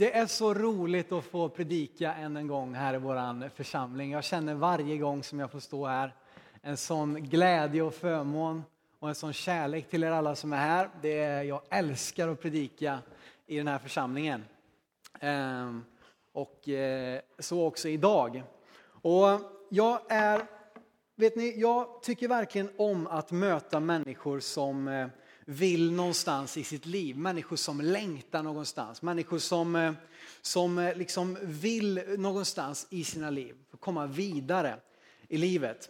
det är så roligt att få predika än en gång här i vår församling. Jag känner varje gång som jag får stå här en sån glädje och förmån och en sån kärlek till er alla som är här. Det är, jag älskar att predika i den här församlingen. Ehm, och eh, så också idag. Och jag är, vet ni, jag tycker verkligen om att möta människor som eh, vill någonstans i sitt liv. Människor som längtar någonstans. Människor som, eh, som eh, liksom vill någonstans i sina liv. Komma vidare i livet.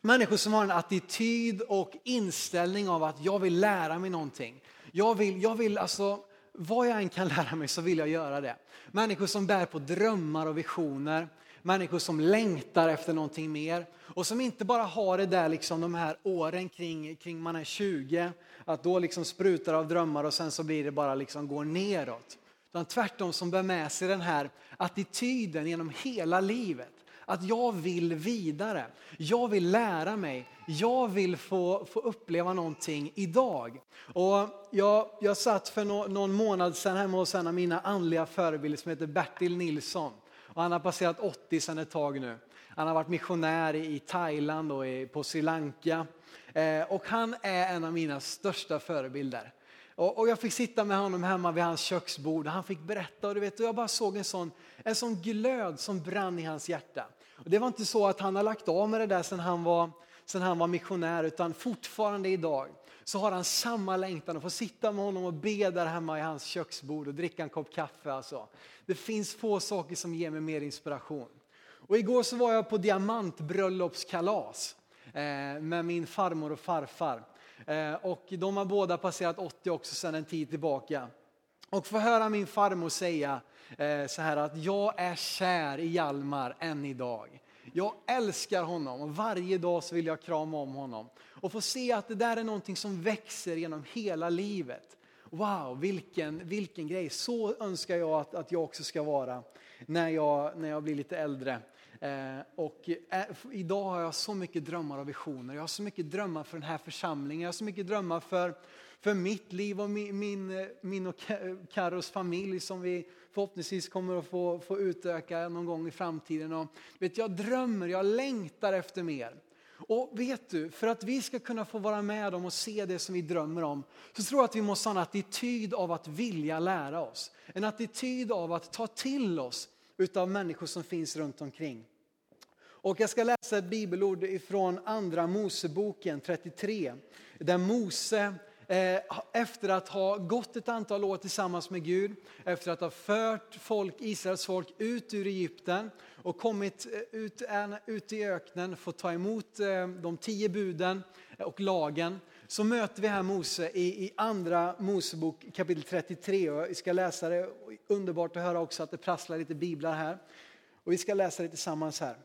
Människor som har en attityd och inställning av att jag vill lära mig någonting. Jag vill, jag vill alltså, vad jag än kan lära mig så vill jag göra det. Människor som bär på drömmar och visioner. Människor som längtar efter någonting mer och som inte bara har det där liksom de här åren kring, kring man är 20, att då liksom sprutar av drömmar och sen så blir det bara liksom går neråt. Utan tvärtom som bär med sig den här attityden genom hela livet. Att jag vill vidare, jag vill lära mig, jag vill få, få uppleva någonting idag. Och jag, jag satt för no, någon månad sedan hemma hos en av mina andliga förebilder som heter Bertil Nilsson. Och han har passerat 80 sedan ett tag nu. Han har varit missionär i Thailand och på Sri Lanka. Eh, och han är en av mina största förebilder. Och, jag fick sitta med honom hemma vid hans köksbord och han fick berätta och, du vet, och jag bara såg en sån, en sån glöd som brann i hans hjärta. Och det var inte så att han har lagt av med det där sedan han var, sedan han var missionär utan fortfarande idag så har han samma längtan att få sitta med honom och be där hemma i hans köksbord och dricka en kopp kaffe. Alltså. Det finns få saker som ger mig mer inspiration. Och igår så var jag på diamantbröllopskalas Eh, med min farmor och farfar. Eh, och de har båda passerat 80 också sedan en tid tillbaka. Och få höra min farmor säga eh, så här att jag är kär i Jalmar än idag. Jag älskar honom och varje dag så vill jag krama om honom. Och få se att det där är någonting som växer genom hela livet. Wow, vilken, vilken grej. Så önskar jag att, att jag också ska vara när jag, när jag blir lite äldre. Eh, och eh, idag har jag så mycket drömmar och visioner. Jag har så mycket drömmar för den här församlingen. Jag har så mycket drömmar för, för mitt liv och min, min, min och Karos familj som vi förhoppningsvis kommer att få, få utöka någon gång i framtiden. Och, vet, jag drömmer, jag längtar efter mer. Och vet du, för att vi ska kunna få vara med om och se det som vi drömmer om, så tror jag att vi måste ha en attityd av att vilja lära oss. En attityd av att ta till oss utav människor som finns runt omkring. Och jag ska läsa ett bibelord ifrån andra Moseboken 33, där Mose eh, efter att ha gått ett antal år tillsammans med Gud, efter att ha fört folk, Israels folk ut ur Egypten och kommit eh, ut, ut i öknen, fått ta emot eh, de tio buden och lagen, så möter vi här Mose i, i andra Mosebok kapitel 33. Och vi ska läsa det, underbart att höra också att det prasslar lite biblar här. Och vi ska läsa det tillsammans här.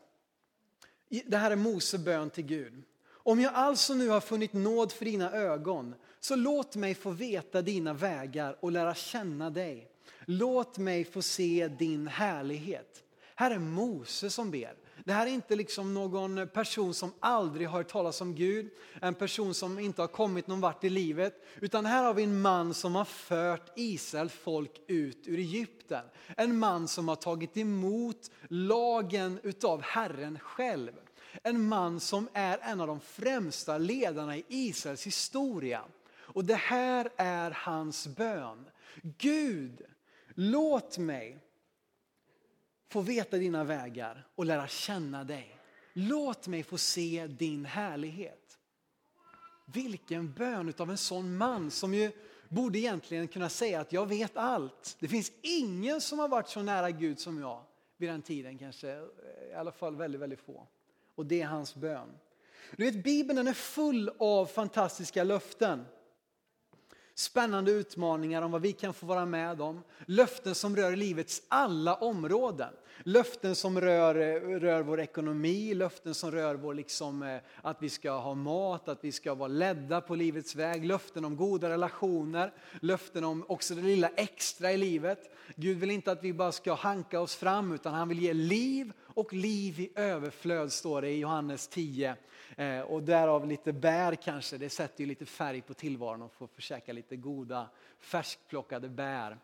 Det här är Mose bön till Gud. Om jag alltså nu har funnit nåd för dina ögon, så låt mig få veta dina vägar och lära känna dig. Låt mig få se din härlighet. Här är Mose som ber. Det här är inte liksom någon person som aldrig har hört talas om Gud, en person som inte har kommit någon vart i livet, utan här har vi en man som har fört Israels folk ut ur Egypten. En man som har tagit emot lagen utav Herren själv. En man som är en av de främsta ledarna i Israels historia. Och det här är hans bön. Gud, låt mig få veta dina vägar och lära känna dig. Låt mig få se din härlighet. Vilken bön av en sån man som ju borde egentligen kunna säga att jag vet allt. Det finns ingen som har varit så nära Gud som jag vid den tiden kanske, eh, i alla fall väldigt, väldigt få. Och det är hans bön. Du vet, Bibeln är full av fantastiska löften. Spännande utmaningar om vad vi kan få vara med om. Löften som rör livets alla områden. Löften som rör, rör vår ekonomi, löften som rör vår liksom, eh, att vi ska ha mat, att vi ska vara ledda på livets väg. Löften om goda relationer, löften om också det lilla extra i livet. Gud vill inte att vi bara ska hanka oss fram utan han vill ge liv och liv i överflöd står det i Johannes 10. Eh, och därav lite bär kanske, det sätter ju lite färg på tillvaron och får försöka lite goda färskplockade bär.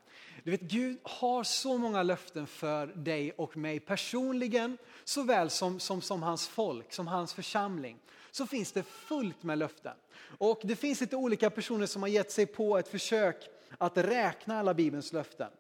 Du vet, Gud har så många löften för dig och mig personligen, såväl som, som, som hans folk, som hans församling. Så finns det fullt med löften. Och det finns lite olika personer som har gett sig på ett försök att räkna alla Bibelns löften.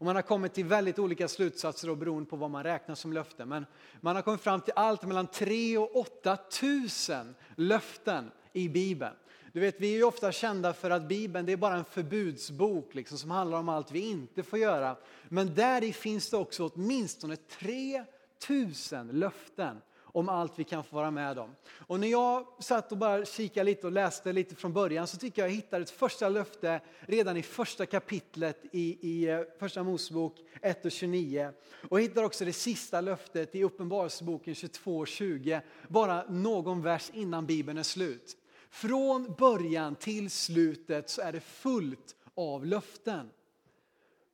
Och man har kommit till väldigt olika slutsatser då, beroende på vad man räknar som löften. Men man har kommit fram till allt mellan 3 och 8 tusen löften i Bibeln. Du vet, vi är ju ofta kända för att Bibeln det är bara en förbudsbok liksom, som handlar om allt vi inte får göra. Men där finns det också åtminstone 3000 löften om allt vi kan få vara med om. Och när jag satt och bara kikade lite och läste lite från början så tycker jag jag hittade ett första löfte redan i första kapitlet i, i eh, första Mosebok 1 och 29. Och jag hittar också det sista löftet i Uppenbarelseboken 22 och 20, bara någon vers innan Bibeln är slut. Från början till slutet så är det fullt av löften.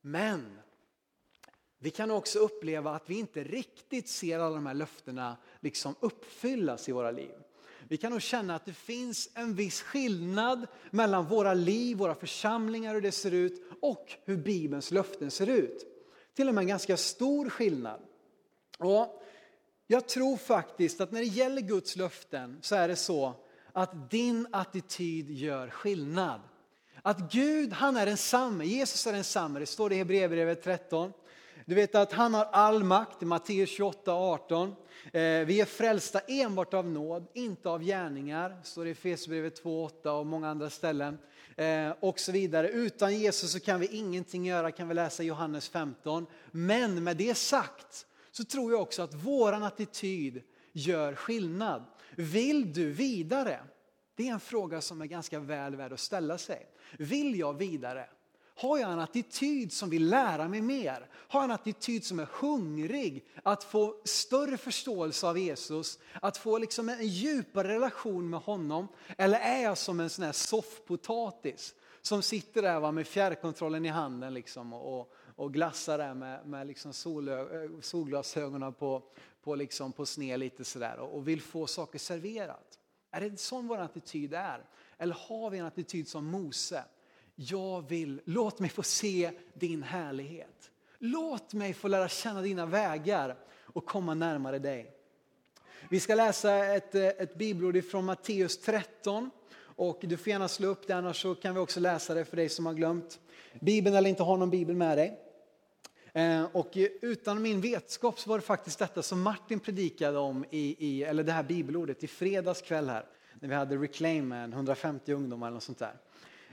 Men vi kan också uppleva att vi inte riktigt ser alla de här löftena liksom uppfyllas i våra liv. Vi kan nog känna att det finns en viss skillnad mellan våra liv, våra församlingar, hur det ser ut och hur Bibelns löften ser ut. Till och med en ganska stor skillnad. Och jag tror faktiskt att när det gäller Guds löften så är det så att din attityd gör skillnad. Att Gud, han är densamme, Jesus är densamme, det står det i Hebreerbrevet 13. Du vet att han har all makt, Matteus 28, 18. Eh, vi är frälsta enbart av nåd, inte av gärningar, står det i Efesierbrevet 2, 8 och många andra ställen. Eh, och så vidare. Utan Jesus så kan vi ingenting göra, kan vi läsa Johannes 15. Men med det sagt så tror jag också att våran attityd gör skillnad. Vill du vidare? Det är en fråga som är ganska väl värd att ställa sig. Vill jag vidare? Har jag en attityd som vill lära mig mer? Har jag en attityd som är hungrig att få större förståelse av Jesus? Att få liksom en djupare relation med honom? Eller är jag som en sån här soffpotatis som sitter där va, med fjärrkontrollen i handen liksom och, och glassar där med, med liksom solö, eh, solglasögonen på, på, liksom på sned lite sådär och, och vill få saker serverat? Är det sån vår attityd är? Eller har vi en attityd som Mose? Jag vill, låt mig få se din härlighet. Låt mig få lära känna dina vägar och komma närmare dig. Vi ska läsa ett, eh, ett bibelord från Matteus 13 och du får gärna slå upp det annars så kan vi också läsa det för dig som har glömt Bibeln eller inte har någon bibel med dig. Eh, och utan min vetskap så var det faktiskt detta som Martin predikade om, i, i, eller det här bibelordet, i fredags kväll här. När vi hade Reclaim med 150 ungdomar eller något sånt där.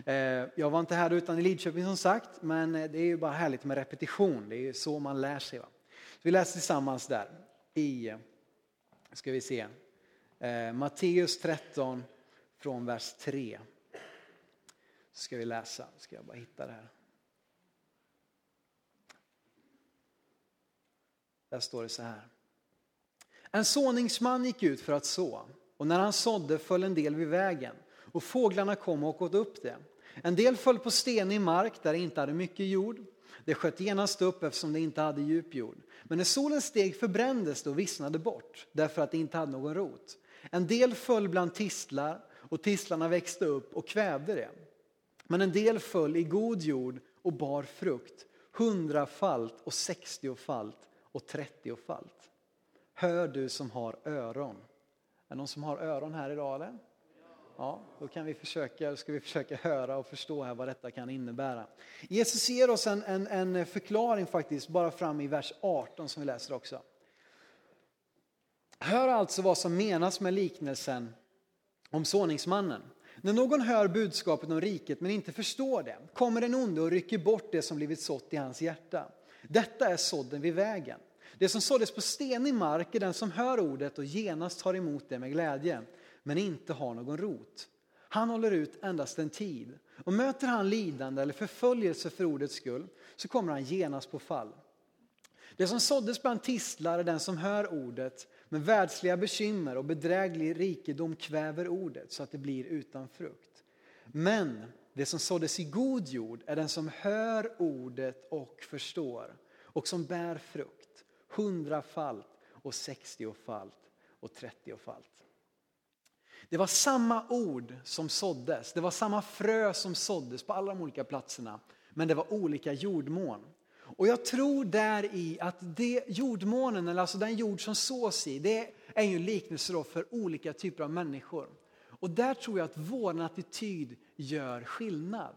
Eh, jag var inte här utan i Lidköping som sagt, men eh, det är ju bara härligt med repetition. Det är ju så man lär sig. Va? Vi läser tillsammans där i, eh, ska vi se, Matteus 13 från vers 3. Så ska vi läsa, ska jag bara hitta det här. Där står det så här. En såningsman gick ut för att så och när han sådde föll en del vid vägen och fåglarna kom och åt upp det. En del föll på stenig mark där det inte hade mycket jord. Det sköt genast upp eftersom det inte hade djup jord. Men när solen steg förbrändes det och vissnade bort därför att det inte hade någon rot. En del föll bland tistlar och tistlarna växte upp och kvävde det. Men en del föll i god jord och bar frukt, hundrafalt och sextiofalt och trettiofalt. Hör du som har öron. Är det någon som har öron här idag eller? Ja, då kan vi försöka, ska vi försöka höra och förstå här vad detta kan innebära. Jesus ger oss en, en, en förklaring faktiskt, bara fram i vers 18 som vi läser också. Hör alltså vad som menas med liknelsen om såningsmannen. När någon hör budskapet om riket men inte förstår det kommer den onde och rycker bort det som blivit sått i hans hjärta. Detta är sådden vid vägen. Det som såddes på stenig mark är den som hör ordet och genast tar emot det med glädje, men inte har någon rot. Han håller ut endast en tid och möter han lidande eller förföljelse för ordets skull så kommer han genast på fall. Det som såddes bland tistlar är den som hör ordet, men världsliga bekymmer och bedräglig rikedom kväver ordet så att det blir utan frukt. Men det som såddes i god jord är den som hör ordet och förstår och som bär frukt hundrafalt och sextiofalt och trettiofalt. Det var samma ord som såddes, det var samma frö som såddes på alla de olika platserna, men det var olika jordmån. Och jag tror där i att det jordmånen, eller alltså den jord som sås i, det är ju en liknelse för olika typer av människor. Och där tror jag att vår attityd gör skillnad.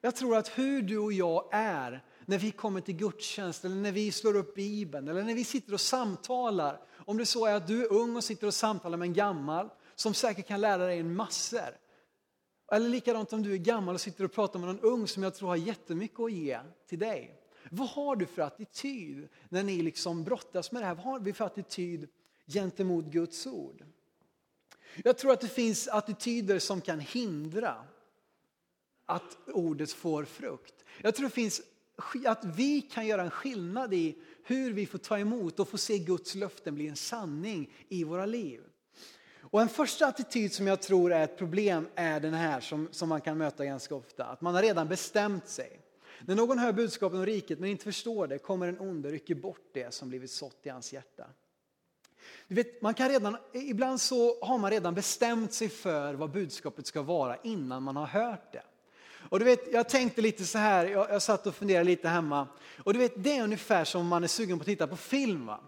Jag tror att hur du och jag är när vi kommer till gudstjänst eller när vi slår upp Bibeln eller när vi sitter och samtalar. Om det så är att du är ung och sitter och samtalar med en gammal som säkert kan lära dig en massor. Eller likadant om du är gammal och sitter och pratar med någon ung som jag tror har jättemycket att ge till dig. Vad har du för attityd när ni liksom brottas med det här? Vad har vi för attityd gentemot Guds ord? Jag tror att det finns attityder som kan hindra att ordet får frukt. Jag tror det finns att vi kan göra en skillnad i hur vi får ta emot och få se Guds löften bli en sanning i våra liv. Och en första attityd som jag tror är ett problem är den här som, som man kan möta ganska ofta. Att man har redan bestämt sig. När någon hör budskapet om riket men inte förstår det kommer en onde rycker bort det som blivit sått i hans hjärta. Du vet, man kan redan, ibland så har man redan bestämt sig för vad budskapet ska vara innan man har hört det. Och du vet, jag tänkte lite så här, jag, jag satt och funderade lite hemma. Och du vet, det är ungefär som om man är sugen på att titta på film. Va?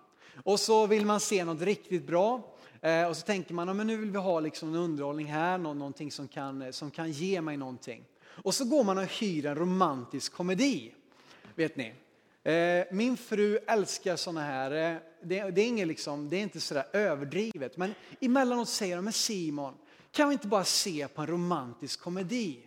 Och så vill man se något riktigt bra. Eh, och så tänker man, men nu vill vi ha liksom en underhållning här, någonting som kan, eh, som kan ge mig någonting. Och så går man och hyr en romantisk komedi. Vet ni? Eh, min fru älskar sådana här, eh, det, det, är inget liksom, det är inte sådär överdrivet, men emellanåt säger de, men Simon, kan vi inte bara se på en romantisk komedi?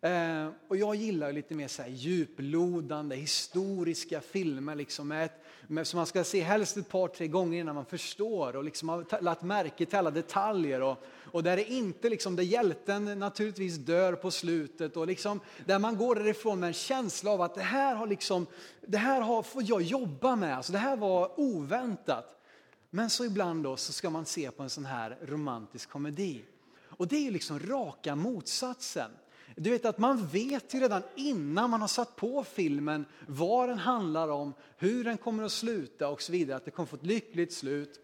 Eh, och jag gillar lite mer så här djuplodande, historiska filmer liksom med, ett som man ska se helst ett par, tre gånger innan man förstår och liksom har lagt märke till alla detaljer. Och, och där är inte liksom, där hjälten naturligtvis dör på slutet och liksom, där man går därifrån med en känsla av att det här har, liksom, det här har får jag jobba med, alltså, det här var oväntat. Men så ibland då så ska man se på en sån här romantisk komedi. Och det är ju liksom raka motsatsen. Du vet att man vet ju redan innan man har satt på filmen vad den handlar om, hur den kommer att sluta och så vidare, att det kommer att få ett lyckligt slut.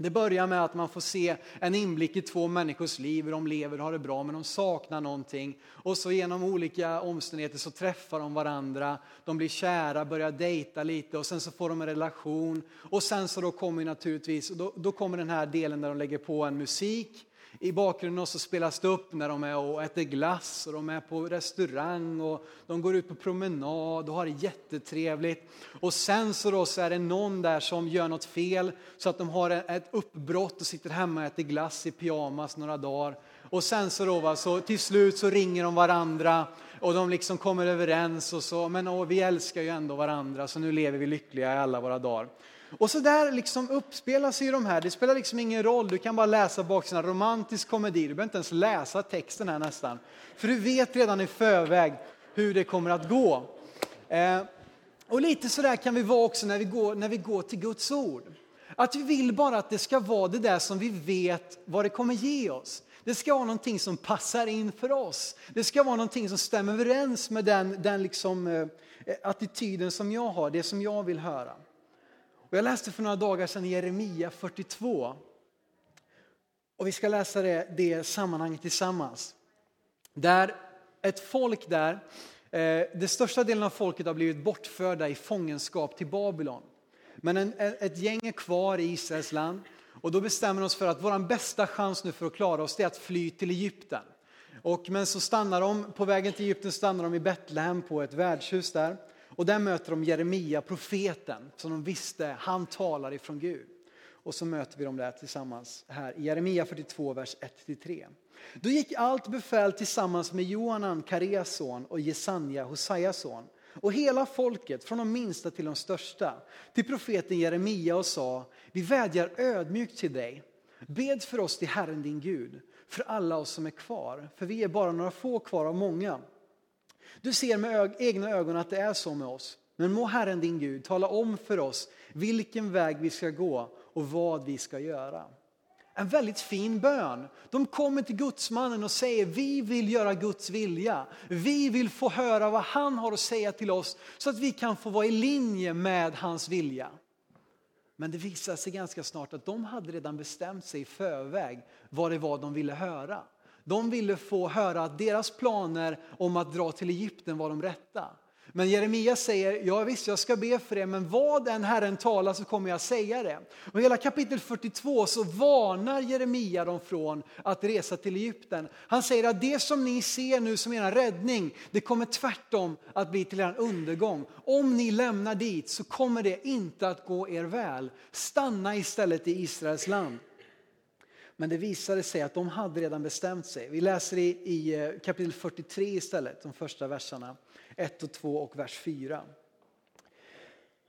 Det börjar med att man får se en inblick i två människors liv, hur de lever och har det bra, men de saknar någonting. Och så genom olika omständigheter så träffar de varandra, de blir kära, börjar dejta lite och sen så får de en relation. Och sen så då kommer naturligtvis, då, då kommer den här delen där de lägger på en musik i bakgrunden så spelas det upp när de är och äter glass och de är på restaurang och de går ut på promenad och har det jättetrevligt. Och sen så, då så är det någon där som gör något fel så att de har ett uppbrott och sitter hemma och äter glass i pyjamas några dagar. Och sen så då, va, så till slut så ringer de varandra och de liksom kommer överens och så, men åh, vi älskar ju ändå varandra så nu lever vi lyckliga i alla våra dagar. Och så där liksom uppspelar sig de här, det spelar liksom ingen roll, du kan bara läsa baksidan, romantisk komedi, du behöver inte ens läsa texten här nästan. För du vet redan i förväg hur det kommer att gå. Eh, och lite sådär kan vi vara också när vi, går, när vi går till Guds ord. Att vi vill bara att det ska vara det där som vi vet vad det kommer ge oss. Det ska vara någonting som passar in för oss. Det ska vara någonting som stämmer överens med den, den liksom, eh, eh attityden som jag har, det som jag vill höra. Och jag läste för några dagar sedan Jeremia 42. Och vi ska läsa det, det sammanhanget tillsammans. Där ett folk där, eh, det största delen av folket har blivit bortförda i fångenskap till Babylon. Men en, ett gäng är kvar i Israels land och då bestämmer de oss för att vår bästa chans nu för att klara oss är att fly till Egypten. Och, men så stannar de, på vägen till Egypten stannar de i Betlehem på ett värdshus där. Och där möter de Jeremia, profeten, som de visste, han talar ifrån Gud. Och så möter vi dem där tillsammans här i Jeremia 42, vers 1-3. Då gick allt befäl tillsammans med Johanan, Kareas son och Jesanja, Hosajas son och hela folket, från de minsta till de största, till profeten Jeremia och sa, vi vädjar ödmjukt till dig. Bed för oss till Herren din Gud, för alla oss som är kvar, för vi är bara några få kvar av många. Du ser med egna ögon att det är så med oss. Men må Herren din Gud tala om för oss vilken väg vi ska gå och vad vi ska göra. En väldigt fin bön. De kommer till gudsmannen och säger vi vill göra Guds vilja. Vi vill få höra vad han har att säga till oss så att vi kan få vara i linje med hans vilja. Men det visade sig ganska snart att de hade redan bestämt sig i förväg vad det var de ville höra. De ville få höra att deras planer om att dra till Egypten var de rätta. Men Jeremia säger, ja visst jag ska be för det, men vad den Herren talar så kommer jag säga det. Och hela kapitel 42 så varnar Jeremia dem från att resa till Egypten. Han säger att det som ni ser nu som er räddning, det kommer tvärtom att bli till er undergång. Om ni lämnar dit så kommer det inte att gå er väl. Stanna istället i Israels land. Men det visade sig att de hade redan bestämt sig. Vi läser i, i eh, kapitel 43 istället, de första verserna. 1 och 2 och vers 4.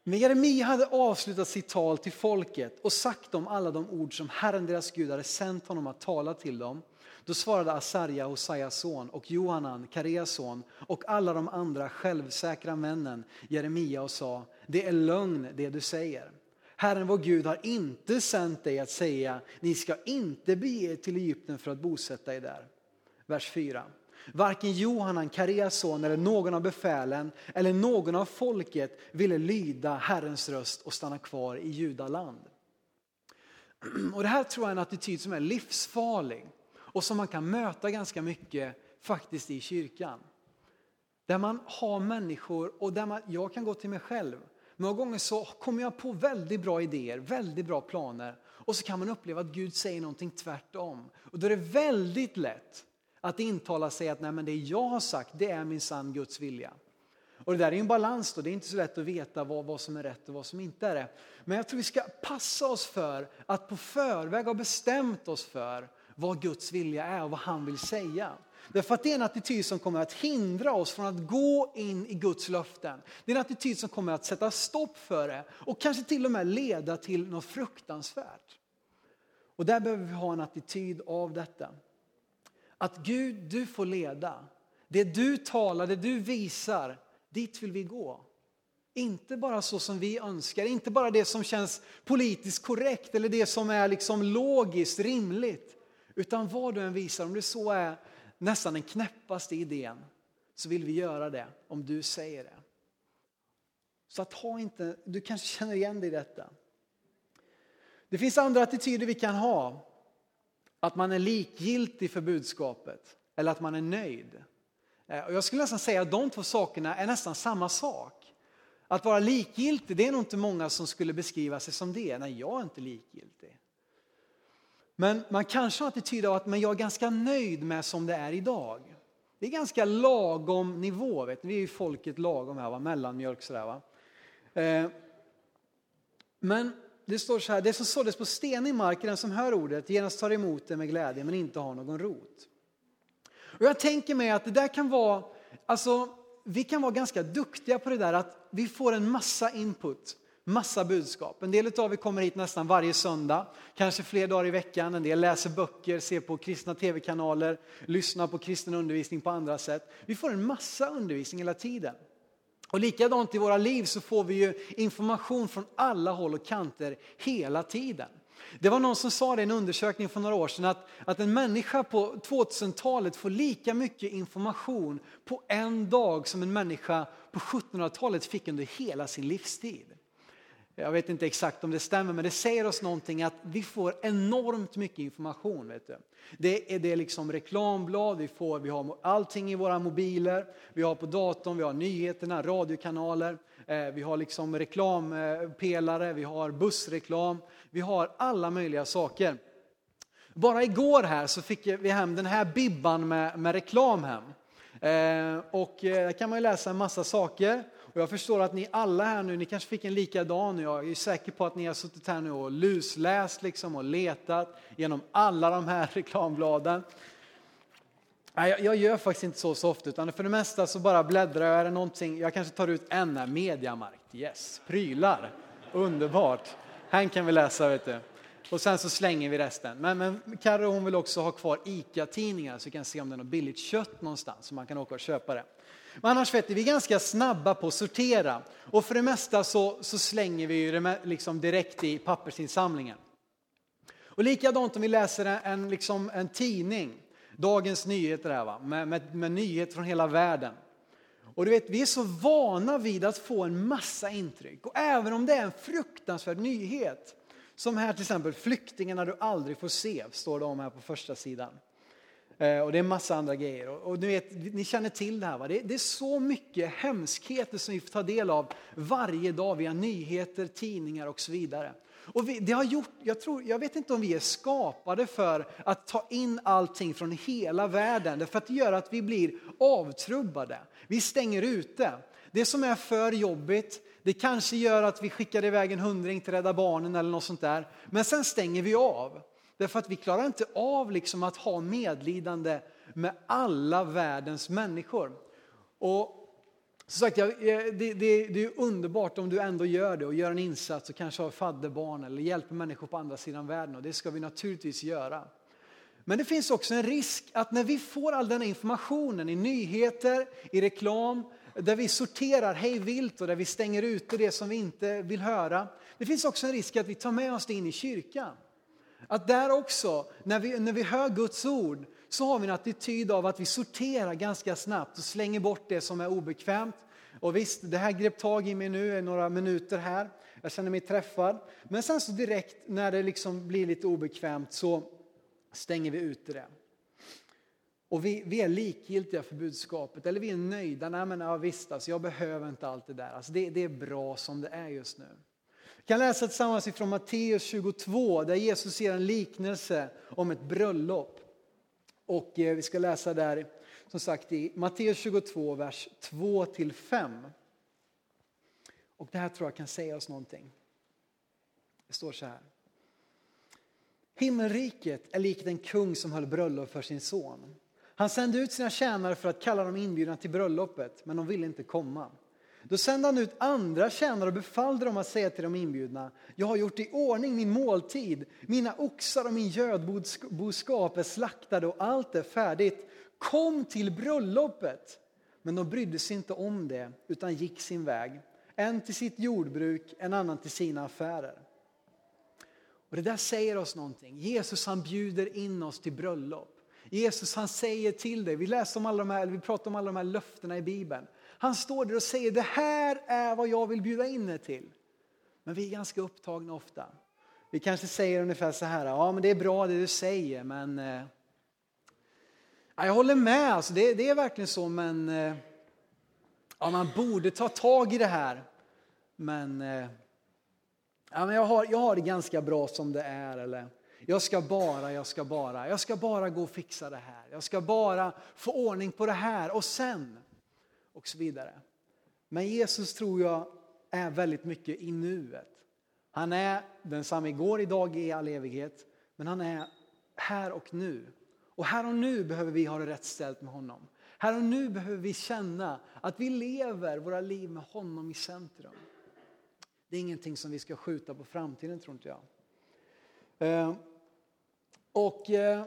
Men Jeremia hade avslutat sitt tal till folket och sagt dem alla de ord som Herren deras Gud hade sänt honom att tala till dem. Då svarade Asarja, Hosajas son, och Johanan, Kareas son, och alla de andra självsäkra männen Jeremia och sa, det är lögn det du säger. Herren vår Gud har inte sänt dig att säga, ni ska inte bege er till Egypten för att bosätta er där. Vers 4. Varken Johanan, Kareas son eller någon av befälen eller någon av folket ville lyda Herrens röst och stanna kvar i judaland. Och det här tror jag är en attityd som är livsfarlig och som man kan möta ganska mycket faktiskt i kyrkan. Där man har människor och där man, jag kan gå till mig själv. Många gånger så kommer jag på väldigt bra idéer, väldigt bra planer och så kan man uppleva att Gud säger någonting tvärtom. Och då är det väldigt lätt att intala sig att Nej, men det jag har sagt det är min sann Guds vilja. Och det där är en balans då, det är inte så lätt att veta vad, vad som är rätt och vad som inte är det. Men jag tror vi ska passa oss för att på förväg ha bestämt oss för vad Guds vilja är och vad han vill säga. Därför att det är en attityd som kommer att hindra oss från att gå in i Guds löften. Det är en attityd som kommer att sätta stopp för det och kanske till och med leda till något fruktansvärt. Och där behöver vi ha en attityd av detta. Att Gud, du får leda. Det du talar, det du visar, dit vill vi gå. Inte bara så som vi önskar, inte bara det som känns politiskt korrekt eller det som är liksom logiskt rimligt. Utan vad du än visar, om det så är nästan den knäppaste idén, så vill vi göra det om du säger det. Så att ha inte, du kanske känner igen dig i detta. Det finns andra attityder vi kan ha. Att man är likgiltig för budskapet eller att man är nöjd. Eh, och jag skulle nästan säga att de två sakerna är nästan samma sak. Att vara likgiltig, det är nog inte många som skulle beskriva sig som det. Nej, jag är inte likgiltig. Men man kanske har attityd av att men jag är ganska nöjd med som det är idag. Det är ganska lagom nivå. Vet ni? Vi är ju folket lagom här, va? mellanmjölk sådär. Va? Eh, men det står så här, det som såddes på stenig mark är den som hör ordet genast tar emot det med glädje men inte har någon rot. Och jag tänker mig att det där kan vara, alltså vi kan vara ganska duktiga på det där att vi får en massa input, massa budskap. En del av er kommer hit nästan varje söndag, kanske fler dagar i veckan. En del läser böcker, ser på kristna tv-kanaler, lyssnar på kristen undervisning på andra sätt. Vi får en massa undervisning hela tiden. Och likadant i våra liv så får vi ju information från alla håll och kanter hela tiden. Det var någon som sa det i en undersökning för några år sedan att, att en människa på 2000-talet får lika mycket information på en dag som en människa på 1700-talet fick under hela sin livstid. Jag vet inte exakt om det stämmer, men det säger oss någonting att vi får enormt mycket information. Vet du. Det är, det liksom reklamblad, vi, får, vi har allting i våra mobiler, vi har på datorn, vi har nyheterna, radiokanaler, eh, vi har liksom reklampelare, vi har bussreklam, vi har alla möjliga saker. Bara igår här så fick vi hem den här bibban med, med reklam hem. Eh, och eh, där kan man ju läsa en massa saker. Och jag förstår att ni alla här nu, ni kanske fick en likadan. Jag är säker på att ni har suttit här nu och lusläst liksom och letat genom alla de här reklambladen. Nej, jag, jag gör faktiskt inte så, så ofta, utan för det mesta så bara bläddrar jag. Är det någonting, jag kanske tar ut en här, Mediamarkt, yes, prylar, underbart. Här kan vi läsa, vet du. Och sen så slänger vi resten. Men, men Carro hon vill också ha kvar ICA-tidningar så vi kan se om det är något billigt kött någonstans så man kan åka och köpa det. Men annars vet ni, vi är ganska snabba på att sortera och för det mesta så, så slänger vi det liksom direkt i pappersinsamlingen. Och likadant om vi läser en, liksom en tidning, Dagens Nyheter här, va? Med, med, med nyheter från hela världen. Och du vet, vi är så vana vid att få en massa intryck. Och även om det är en fruktansvärd nyhet, som här till exempel flyktingarna du aldrig får se, står det om här på första sidan. Eh, och det är en massa andra grejer. Och, du vet, ni känner till det här. Va? Det, det, är så mycket hemskheter som vi får ta del av varje dag via nyheter, tidningar och så vidare. Och vi, det har gjort, jag, tror, jag vet inte om vi är skapade för att ta in allting från hela världen. För att det gör att vi blir avtrubbade. Vi stänger ute. Det som är för jobbigt, det kanske gör att vi skickar iväg en hundring till Rädda Barnen eller något sånt där. Men sen stänger vi av. Därför att vi klarar inte av liksom att ha medlidande med alla världens människor. Och som sagt, eh, det, det, det är underbart om du ändå gör det och gör en insats och kanske har fadderbarn eller hjälper människor på andra sidan världen och det ska vi naturligtvis göra. Men det finns också en risk att när vi får all den informationen i nyheter, i reklam, där vi sorterar hej vilt och där vi stänger ute det som vi inte vill höra. Det finns också en risk att vi tar med oss det in i kyrkan. Att där också, när vi, när vi hör Guds ord, så har vi en attityd av att vi sorterar ganska snabbt och slänger bort det som är obekvämt. Och visst, det här grep tag i mig nu i några minuter här. Jag känner mig träffad. Men sen så direkt när det liksom blir lite obekvämt så stänger vi ute det. Och vi, vi är likgiltiga för budskapet, eller vi är nöjda. Nej men ja, visst, alltså, jag behöver inte allt det där. Alltså, det, det är bra som det är just nu. Vi kan läsa tillsammans ifrån Matteus 22 där Jesus ger en liknelse om ett bröllop. Och eh, vi ska läsa där som sagt i Matteus 22, vers 2-5. Och det här tror jag kan säga oss någonting. Det står så här. Himmelriket är likt en kung som höll bröllop för sin son. Han sände ut sina tjänare för att kalla dem inbjudna till bröllopet, men de ville inte komma. Då sände han ut andra tjänare och befallde dem att säga till de inbjudna, jag har gjort i ordning min måltid, mina oxar och min gödboskap är slaktade och allt är färdigt. Kom till bröllopet! Men de brydde sig inte om det, utan gick sin väg. En till sitt jordbruk, en annan till sina affärer. Och Det där säger oss någonting. Jesus han bjuder in oss till bröllop. Jesus han säger till dig, vi, läser om alla de här, vi pratar om alla de här löftena i Bibeln. Han står där och säger det här är vad jag vill bjuda in er till. Men vi är ganska upptagna ofta. Vi kanske säger ungefär så här, ja men det är bra det du säger men eh, jag håller med, alltså, det, det är verkligen så men eh, ja, man borde ta tag i det här. Men, eh, ja, men jag, har, jag har det ganska bra som det är. Eller, jag ska bara, jag ska bara, jag ska bara gå och fixa det här. Jag ska bara få ordning på det här och sen och så vidare. Men Jesus tror jag är väldigt mycket i nuet. Han är densamma igår, idag, i all evighet. Men han är här och nu. Och här och nu behöver vi ha det rätt ställt med honom. Här och nu behöver vi känna att vi lever våra liv med honom i centrum. Det är ingenting som vi ska skjuta på framtiden tror inte jag. Eh, och eh,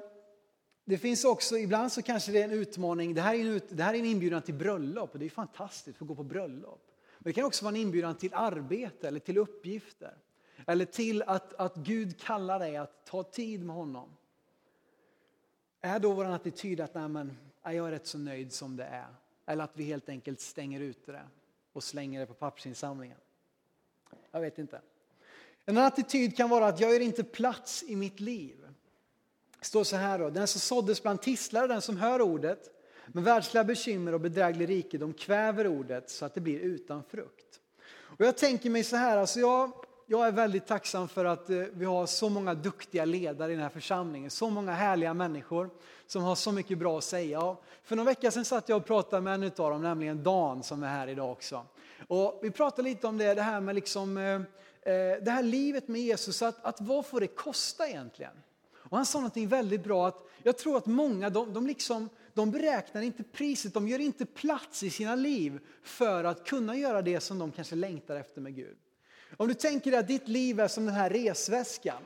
det finns också, ibland så kanske det är en utmaning, det här är en, ut, det här är en inbjudan till bröllop och det är fantastiskt att gå på bröllop. Men det kan också vara en inbjudan till arbete eller till uppgifter. Eller till att, att Gud kallar dig att ta tid med honom. Är då vår attityd att Nej, men, jag är rätt så nöjd som det är? Eller att vi helt enkelt stänger ut det och slänger det på pappersinsamlingen? Jag vet inte. En attityd kan vara att jag gör inte plats i mitt liv. Det står så här då, den som såddes bland tistlar den som hör ordet, men världsliga bekymmer och bedräglig rikedom kväver ordet så att det blir utan frukt. Och jag tänker mig så här, alltså jag, jag är väldigt tacksam för att eh, vi har så många duktiga ledare i den här församlingen, så många härliga människor som har så mycket bra att säga. För några veckor sedan satt jag och pratade med en av dem, nämligen Dan som är här idag också. Och vi pratade lite om det, det här med liksom, eh, eh, det här livet med Jesus, att, att vad får det kosta egentligen? Och han sa något väldigt bra, att jag tror att många de, de, liksom, de beräknar inte priset, de gör inte plats i sina liv för att kunna göra det som de kanske längtar efter med Gud. Om du tänker dig att ditt liv är som den här resväskan,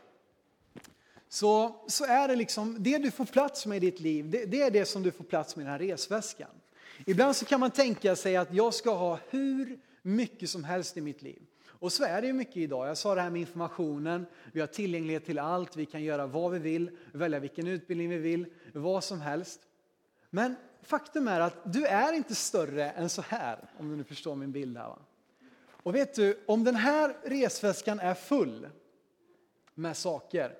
så, så är det liksom, det du får plats med i ditt liv, det, det är det som du får plats med i den här resväskan. Ibland så kan man tänka sig att jag ska ha hur mycket som helst i mitt liv. Och så är det ju mycket idag. Jag sa det här med informationen, vi har tillgänglighet till allt, vi kan göra vad vi vill, välja vilken utbildning vi vill, vad som helst. Men faktum är att du är inte större än så här, om du nu förstår min bild här. Va? Och vet du, om den här resväskan är full med saker,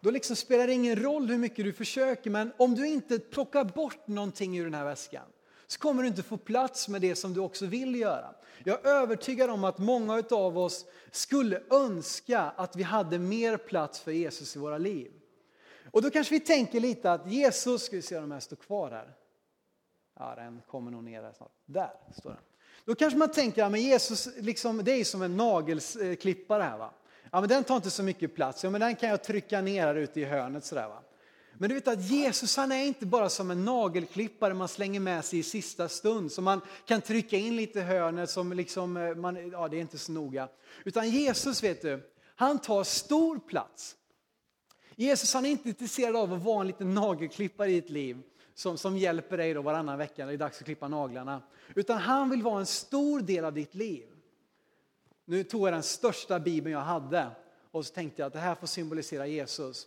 då liksom spelar det ingen roll hur mycket du försöker, men om du inte plockar bort någonting ur den här väskan, så kommer du inte få plats med det som du också vill göra. Jag är övertygad om att många av oss skulle önska att vi hade mer plats för Jesus i våra liv. Och då kanske vi tänker lite att Jesus, ska vi se om de här står kvar här. Ja, den kommer nog ner här snart. Där står den. Då kanske man tänker, ja, Jesus, liksom, det är som en nagelklippare här va. Ja, men den tar inte så mycket plats, ja, men den kan jag trycka ner här ute i hörnet sådär va. Men du vet att Jesus han är inte bara som en nagelklippare man slänger med sig i sista stund, som man kan trycka in lite i hörnet som liksom, eh, man, ja det är inte så noga. Utan Jesus vet du, han tar stor plats. Jesus han är inte intresserad av att vara en liten nagelklippare i ett liv som, som hjälper dig då varannan vecka när det är dags att klippa naglarna. Utan han vill vara en stor del av ditt liv. Nu tog jag den största bibeln jag hade och så tänkte jag att det här får symbolisera Jesus.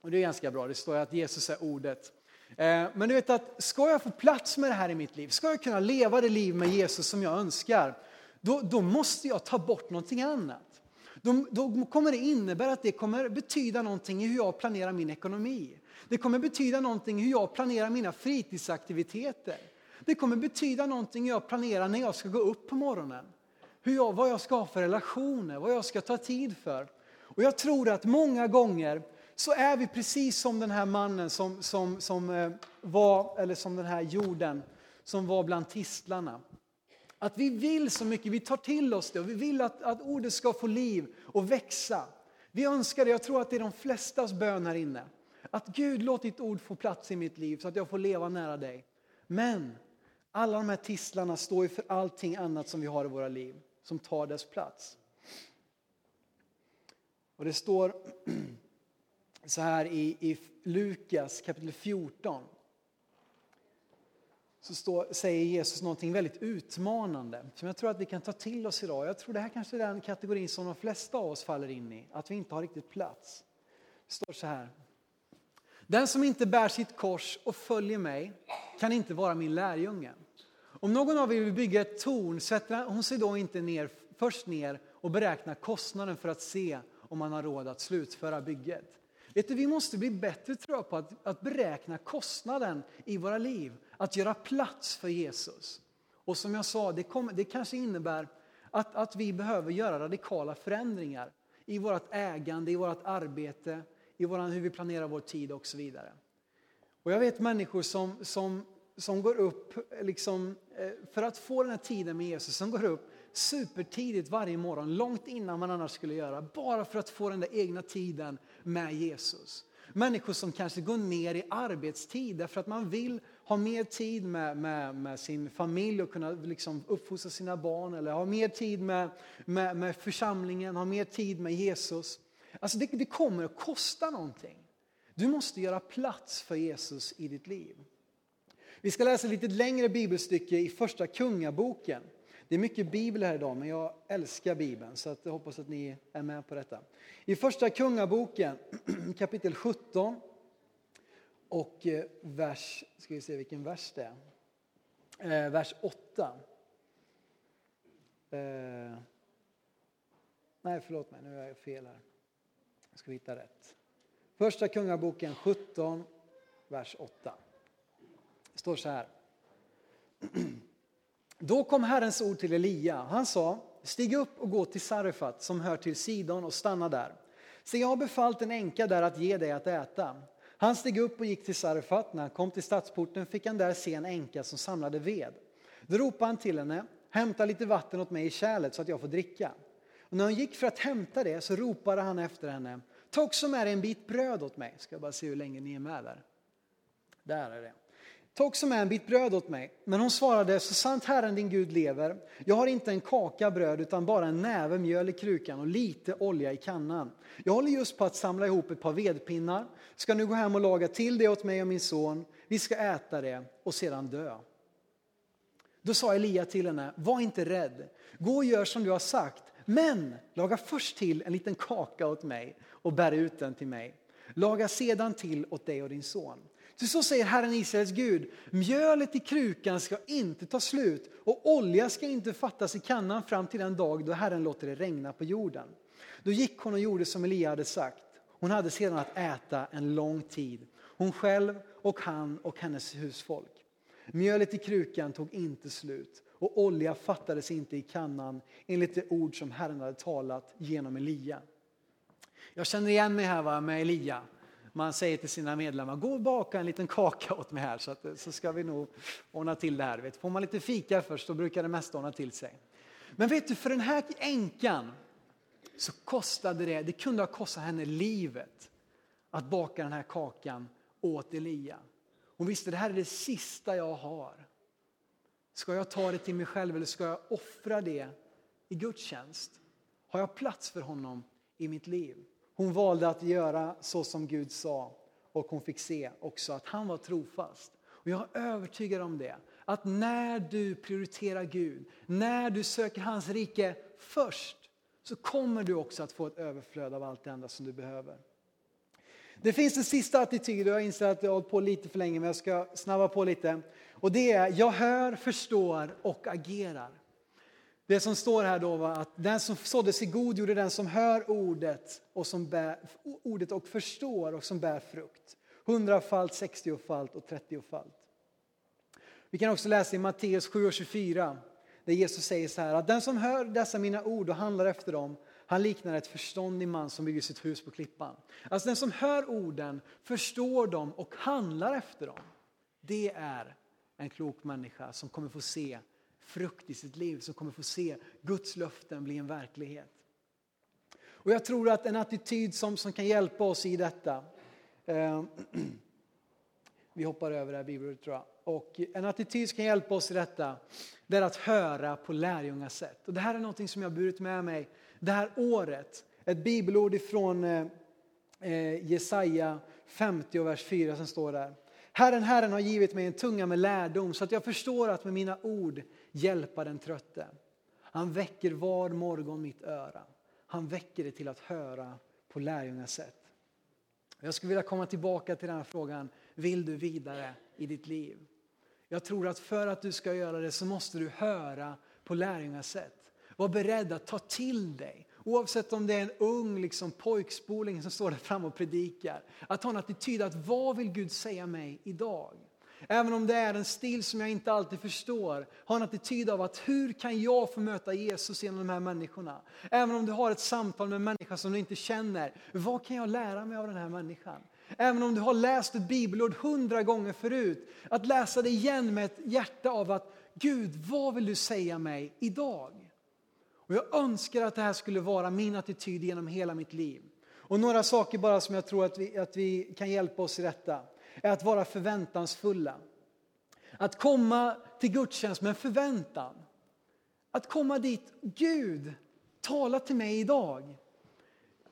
Och det är ganska bra, det står att Jesus är ordet. Eh, men du vet att ska jag få plats med det här i mitt liv, ska jag kunna leva det liv med Jesus som jag önskar, då, då måste jag ta bort någonting annat. Då, då, kommer det innebära att det kommer betyda någonting i hur jag planerar min ekonomi. Det kommer betyda någonting i hur jag planerar mina fritidsaktiviteter. Det kommer betyda någonting hur jag planerar när jag ska gå upp på morgonen. Hur jag, vad jag ska ha för relationer, vad jag ska ta tid för. Och jag tror att många gånger så är vi precis som den här mannen som, som, som eh, var, eller som den här jorden som var bland tistlarna. Att vi vill så mycket, vi tar till oss det och vi vill att, att ordet ska få liv och växa. Vi önskar det, jag tror att det är de flestas bön här inne. Att Gud låt ditt ord få plats i mitt liv så att jag får leva nära dig. Men alla de här tistlarna står ju för allting annat som vi har i våra liv, som tar dess plats. Och det står så här i, i Lukas kapitel 14. Så står, säger Jesus någonting väldigt utmanande som jag tror att vi kan ta till oss idag. Jag tror det här kanske är den kategorin som de flesta av oss faller in i, att vi inte har riktigt plats. Det står så här. Den som inte bär sitt kors och följer mig kan inte vara min lärjunge. Om någon av er vill bygga ett torn sätter hon sig då inte ner, först ner och beräknar kostnaden för att se om man har råd att slutföra bygget. Vet du, vi måste bli bättre tror jag, på att, att beräkna kostnaden i våra liv, att göra plats för Jesus. Och som jag sa, det, kom, det kanske innebär att, att vi behöver göra radikala förändringar i vårt ägande, i vårt arbete, i våran, hur vi planerar vår tid och så vidare. Och jag vet människor som, som, som går upp, liksom, eh, för att få den här tiden med Jesus, som går upp supertidigt varje morgon, långt innan man annars skulle göra, bara för att få den där egna tiden med Jesus. Människor som kanske går ner i arbetstid därför att man vill ha mer tid med, med, med sin familj och kunna liksom uppfostra sina barn eller ha mer tid med, med, med församlingen, ha mer tid med Jesus. Alltså det, det kommer att kosta någonting. Du måste göra plats för Jesus i ditt liv. Vi ska läsa ett lite längre bibelstycke i första kungaboken. Det är mycket bibel här idag, men jag älskar bibeln så att jag hoppas att ni är med på detta. I första kungaboken kapitel 17 och eh, vers, ska vi se vilken vers det är, eh, vers 8. Eh, nej, förlåt mig, nu är jag fel här. Jag ska hitta rätt. Första kungaboken 17, vers 8. Det står så här. Då kom Herrens ord till Elia. Han sa, stig upp och gå till Sarefat som hör till Sidon och stanna där. Se, jag har befallt en änka där att ge dig att äta. Han steg upp och gick till Sarefat. När han kom till stadsporten fick han där se en änka som samlade ved. Då ropade han till henne, hämta lite vatten åt mig i kärlet så att jag får dricka. Och när hon gick för att hämta det så ropade han efter henne, ta också med dig en bit bröd åt mig. Ska jag bara se hur länge ni är med där. Där är det. Ta också med en bit bröd åt mig. Men hon svarade, så sant Herren din Gud lever, jag har inte en kaka bröd utan bara en näve mjöl i krukan och lite olja i kannan. Jag håller just på att samla ihop ett par vedpinnar, ska nu gå hem och laga till det åt mig och min son. Vi ska äta det och sedan dö. Då sa Elia till henne, var inte rädd, gå och gör som du har sagt, men laga först till en liten kaka åt mig och bär ut den till mig. Laga sedan till åt dig och din son. Ty så säger Herren Israels Gud, mjölet i krukan ska inte ta slut och olja ska inte fattas i kannan fram till den dag då Herren låter det regna på jorden. Då gick hon och gjorde som Elia hade sagt. Hon hade sedan att äta en lång tid, hon själv och han och hennes husfolk. Mjölet i krukan tog inte slut och olja fattades inte i kannan enligt det ord som Herren hade talat genom Elia. Jag känner igen mig här med Elia. Man säger till sina medlemmar, gå och baka en liten kaka åt mig här så, att, så ska vi nog ordna till det här. Vet, får man lite fika först så brukar det mesta ordna till sig. Men vet du, för den här änkan så kostade det, det kunde ha kostat henne livet att baka den här kakan åt Elia. Hon visste det här är det sista jag har. Ska jag ta det till mig själv eller ska jag offra det i Guds tjänst? Har jag plats för honom i mitt liv? Hon valde att göra så som Gud sa och hon fick se också att han var trofast. Och jag är övertygad om det, att när du prioriterar Gud, när du söker hans rike först, så kommer du också att få ett överflöd av allt det andra som du behöver. Det finns en sista attityd och jag inser att jag har hållit på lite för länge men jag ska snabba på lite. Och det är, jag hör, förstår och agerar. Det som står här då var att den som såddes i god gjorde den som hör ordet och, som bär, ordet och förstår och som bär frukt. Hundrafalt, sextiofalt och trettiofalt. Vi kan också läsa i Matteus 7.24 där Jesus säger så här att den som hör dessa mina ord och handlar efter dem han liknar ett förståndig man som bygger sitt hus på klippan. Alltså den som hör orden, förstår dem och handlar efter dem. Det är en klok människa som kommer få se frukt i sitt liv, som kommer få se Guds löften bli en verklighet. Och jag tror att en attityd som, som kan hjälpa oss i detta, eh, vi hoppar över det här bibelordet tror jag, och en attityd som kan hjälpa oss i detta, det är att höra på lärjungasätt. Och det här är något som jag har burit med mig det här året. Ett bibelord ifrån eh, eh Jesaja 50 vers 4 som står där. Herren, Herren har givit mig en tunga med lärdom så att jag förstår att med mina ord hjälpa den trötte. Han väcker var morgon mitt öra. Han väcker det till att höra på lärjungas sätt. Jag skulle vilja komma tillbaka till den här frågan. Vill du vidare i ditt liv? Jag tror att för att du ska göra det så måste du höra på lärjungas sätt. Var beredd att ta till dig. Oavsett om det är en ung liksom, pojkspoling som står där fram och predikar. Att ha en attityd att vad vill Gud säga mig idag? Även om det är en stil som jag inte alltid förstår. Ha en attityd av att hur kan jag få möta Jesus genom de här människorna? Även om du har ett samtal med en människa som du inte känner. Vad kan jag lära mig av den här människan? Även om du har läst ett bibelord hundra gånger förut. Att läsa det igen med ett hjärta av att Gud, vad vill du säga mig idag? Och jag önskar att det här skulle vara min attityd genom hela mitt liv. Och några saker bara som jag tror att vi, att vi kan hjälpa oss i detta är att vara förväntansfulla. Att komma till gudstjänst med förväntan. Att komma dit, Gud, tala till mig idag.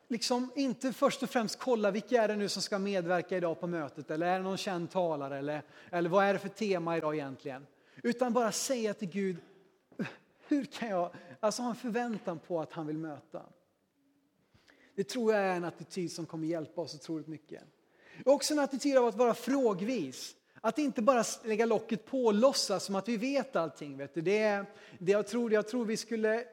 Liksom inte först och främst kolla vilka är det nu som ska medverka idag på mötet eller är det någon känd talare eller, eller vad är det för tema idag egentligen. Utan bara säga till Gud, hur kan jag alltså ha en förväntan på att han vill möta? Det tror jag är en attityd som kommer hjälpa oss otroligt mycket. Också en attityd av att vara frågvis. Att inte bara lägga locket på och låtsas som att vi vet allting. Vet du. Det är, det jag, tror, jag tror vi skulle,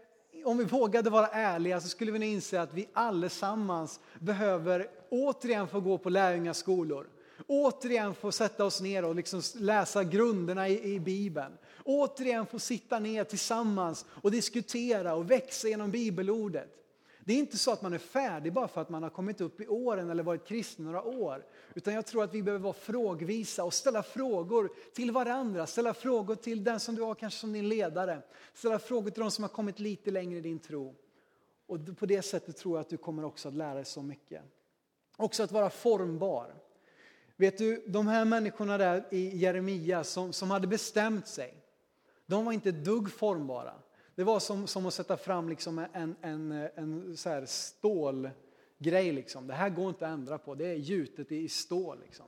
om vi vågade vara ärliga så skulle vi nog inse att vi allesammans behöver återigen få gå på lärjungaskolor. Återigen få sätta oss ner och liksom läsa grunderna i, i Bibeln. Återigen få sitta ner tillsammans och diskutera och växa genom bibelordet. Det är inte så att man är färdig bara för att man har kommit upp i åren eller varit kristen några år. Utan jag tror att vi behöver vara frågvisa och ställa frågor till varandra. Ställa frågor till den som du har kanske som din ledare. Ställa frågor till de som har kommit lite längre i din tro. Och på det sättet tror jag att du kommer också att lära dig så mycket. Också att vara formbar. Vet du, de här människorna där i Jeremia som, som hade bestämt sig. De var inte ett dugg formbara. Det var som, som att sätta fram liksom en, en, en så här stålgrej. Liksom. Det här går inte att ändra på, det är gjutet i stål. Liksom.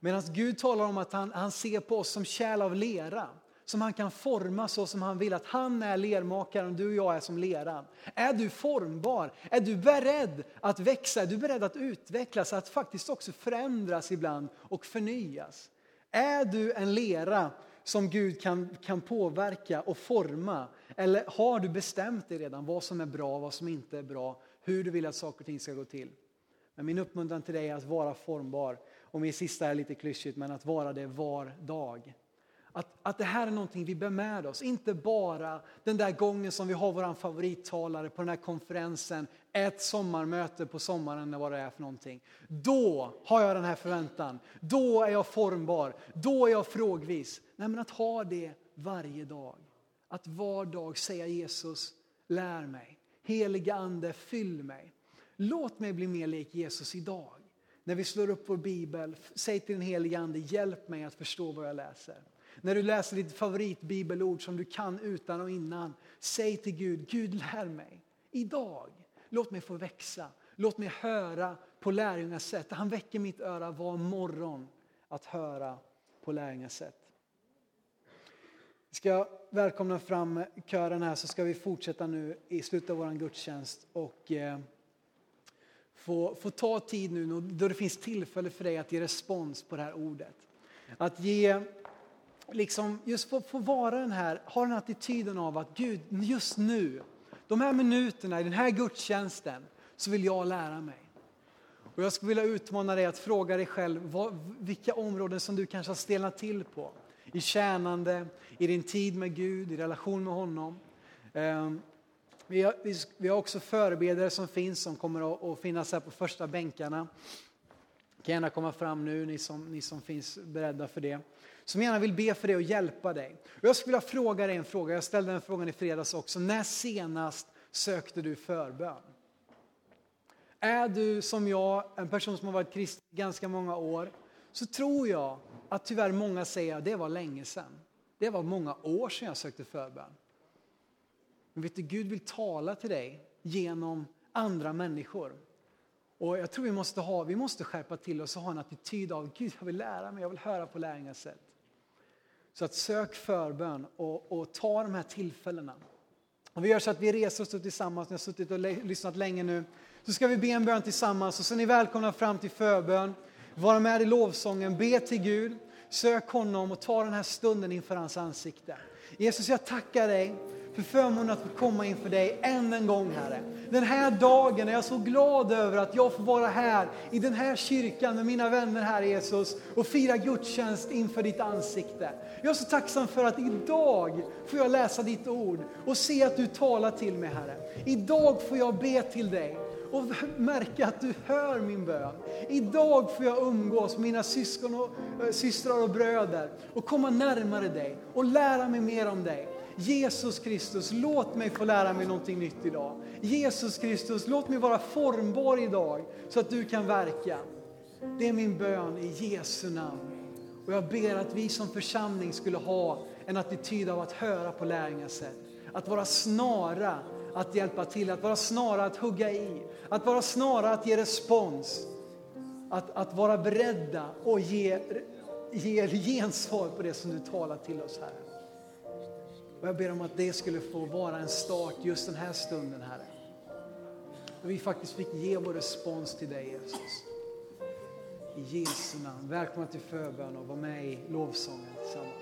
Medan Gud talar om att han, han ser på oss som kärl av lera. som han kan forma så som han vill. Att han är lermakaren och du och jag är som leran. Är du formbar? Är du beredd att växa? Är du beredd att utvecklas? Att faktiskt också förändras ibland och förnyas? Är du en lera som Gud kan, kan påverka och forma? Eller har du bestämt dig redan vad som är bra, vad som inte är bra, hur du vill att saker och ting ska gå till? Men min uppmuntran till dig är att vara formbar. Och min sista är lite klyschigt, men att vara det var dag. Att, att det här är någonting vi bär med oss, inte bara den där gången som vi har vår favorittalare på den här konferensen, ett sommarmöte på sommaren eller vad det är för någonting. Då har jag den här förväntan, då är jag formbar, då är jag frågvis. Nej men att ha det varje dag. Att var dag säga Jesus, lär mig. Heliga Ande, fyll mig. Låt mig bli mer lik Jesus idag. När vi slår upp vår bibel, säg till den helige Ande, hjälp mig att förstå vad jag läser. När du läser ditt favoritbibelord som du kan utan och innan, säg till Gud, Gud lär mig idag. Låt mig få växa, låt mig höra på lärjungas sätt. Han väcker mitt öra var morgon att höra på lärjungas sätt. Ska välkomna fram kören här så ska vi fortsätta nu i slutet av vår gudstjänst och eh, få, få ta tid nu då det finns tillfälle för dig att ge respons på det här ordet. Att ge, liksom, just få, få vara den här, ha den attityden av att Gud, just nu, de här minuterna i den här gudstjänsten så vill jag lära mig. Och jag skulle vilja utmana dig att fråga dig själv vad, vilka områden som du kanske har stelnat till på. I tjänande, i din tid med Gud, i relation med honom. Ehm, vi har, vi har också förebedjare som finns som kommer att finnas här på första bänkarna. kan gärna komma fram nu, ni som, ni som finns beredda för det. Som gärna vill be för dig och hjälpa dig. Jag skulle vilja fråga dig en fråga, jag ställde den frågan i fredags också. När senast sökte du förbön? Är du som jag, en person som har varit kristen ganska många år, så tror jag att tyvärr många säger att det var länge sedan. Det var många år sedan jag sökte förbön. Men vet du, Gud vill tala till dig genom andra människor. Och jag tror vi måste, ha, vi måste skärpa till oss och ha en attityd av Gud, jag vill lära mig, jag vill höra på lärjungas sätt. Så att sök förbön och, och ta de här tillfällena. Om vi gör så att vi reser oss upp tillsammans, ni har suttit och lyssnat länge nu. Så ska vi be en bön tillsammans och så är ni välkomna fram till förbön. Vara med i lovsången, be till Gud, sök honom och ta den här stunden inför hans ansikte. Jesus, jag tackar dig för förmånen att få komma inför dig än en gång, Herre. Den här dagen är jag så glad över att jag får vara här i den här kyrkan med mina vänner här Jesus och fira gudstjänst inför ditt ansikte. Jag är så tacksam för att idag får jag läsa ditt ord och se att du talar till mig, Herre. Idag får jag be till dig och märka att du hör min bön. Idag får jag umgås med mina syskon och, äh, systrar och bröder och komma närmare dig och lära mig mer om dig. Jesus Kristus, låt mig få lära mig någonting nytt idag. Jesus Kristus, låt mig vara formbar idag så att du kan verka. Det är min bön i Jesu namn. Och jag ber att vi som församling skulle ha en attityd av att höra på lärjungas sätt. Att vara snara att hjälpa till, att vara snara att hugga i, att vara snara att ge respons. Att, att vara beredda och ge, ge gensvar på det som du talar till oss, Herre. Och jag ber om att det skulle få vara en start just den här stunden, Herre. Och vi faktiskt fick ge vår respons till dig, Jesus. I Jesu namn. Välkomna till förbön och var med i lovsången tillsammans.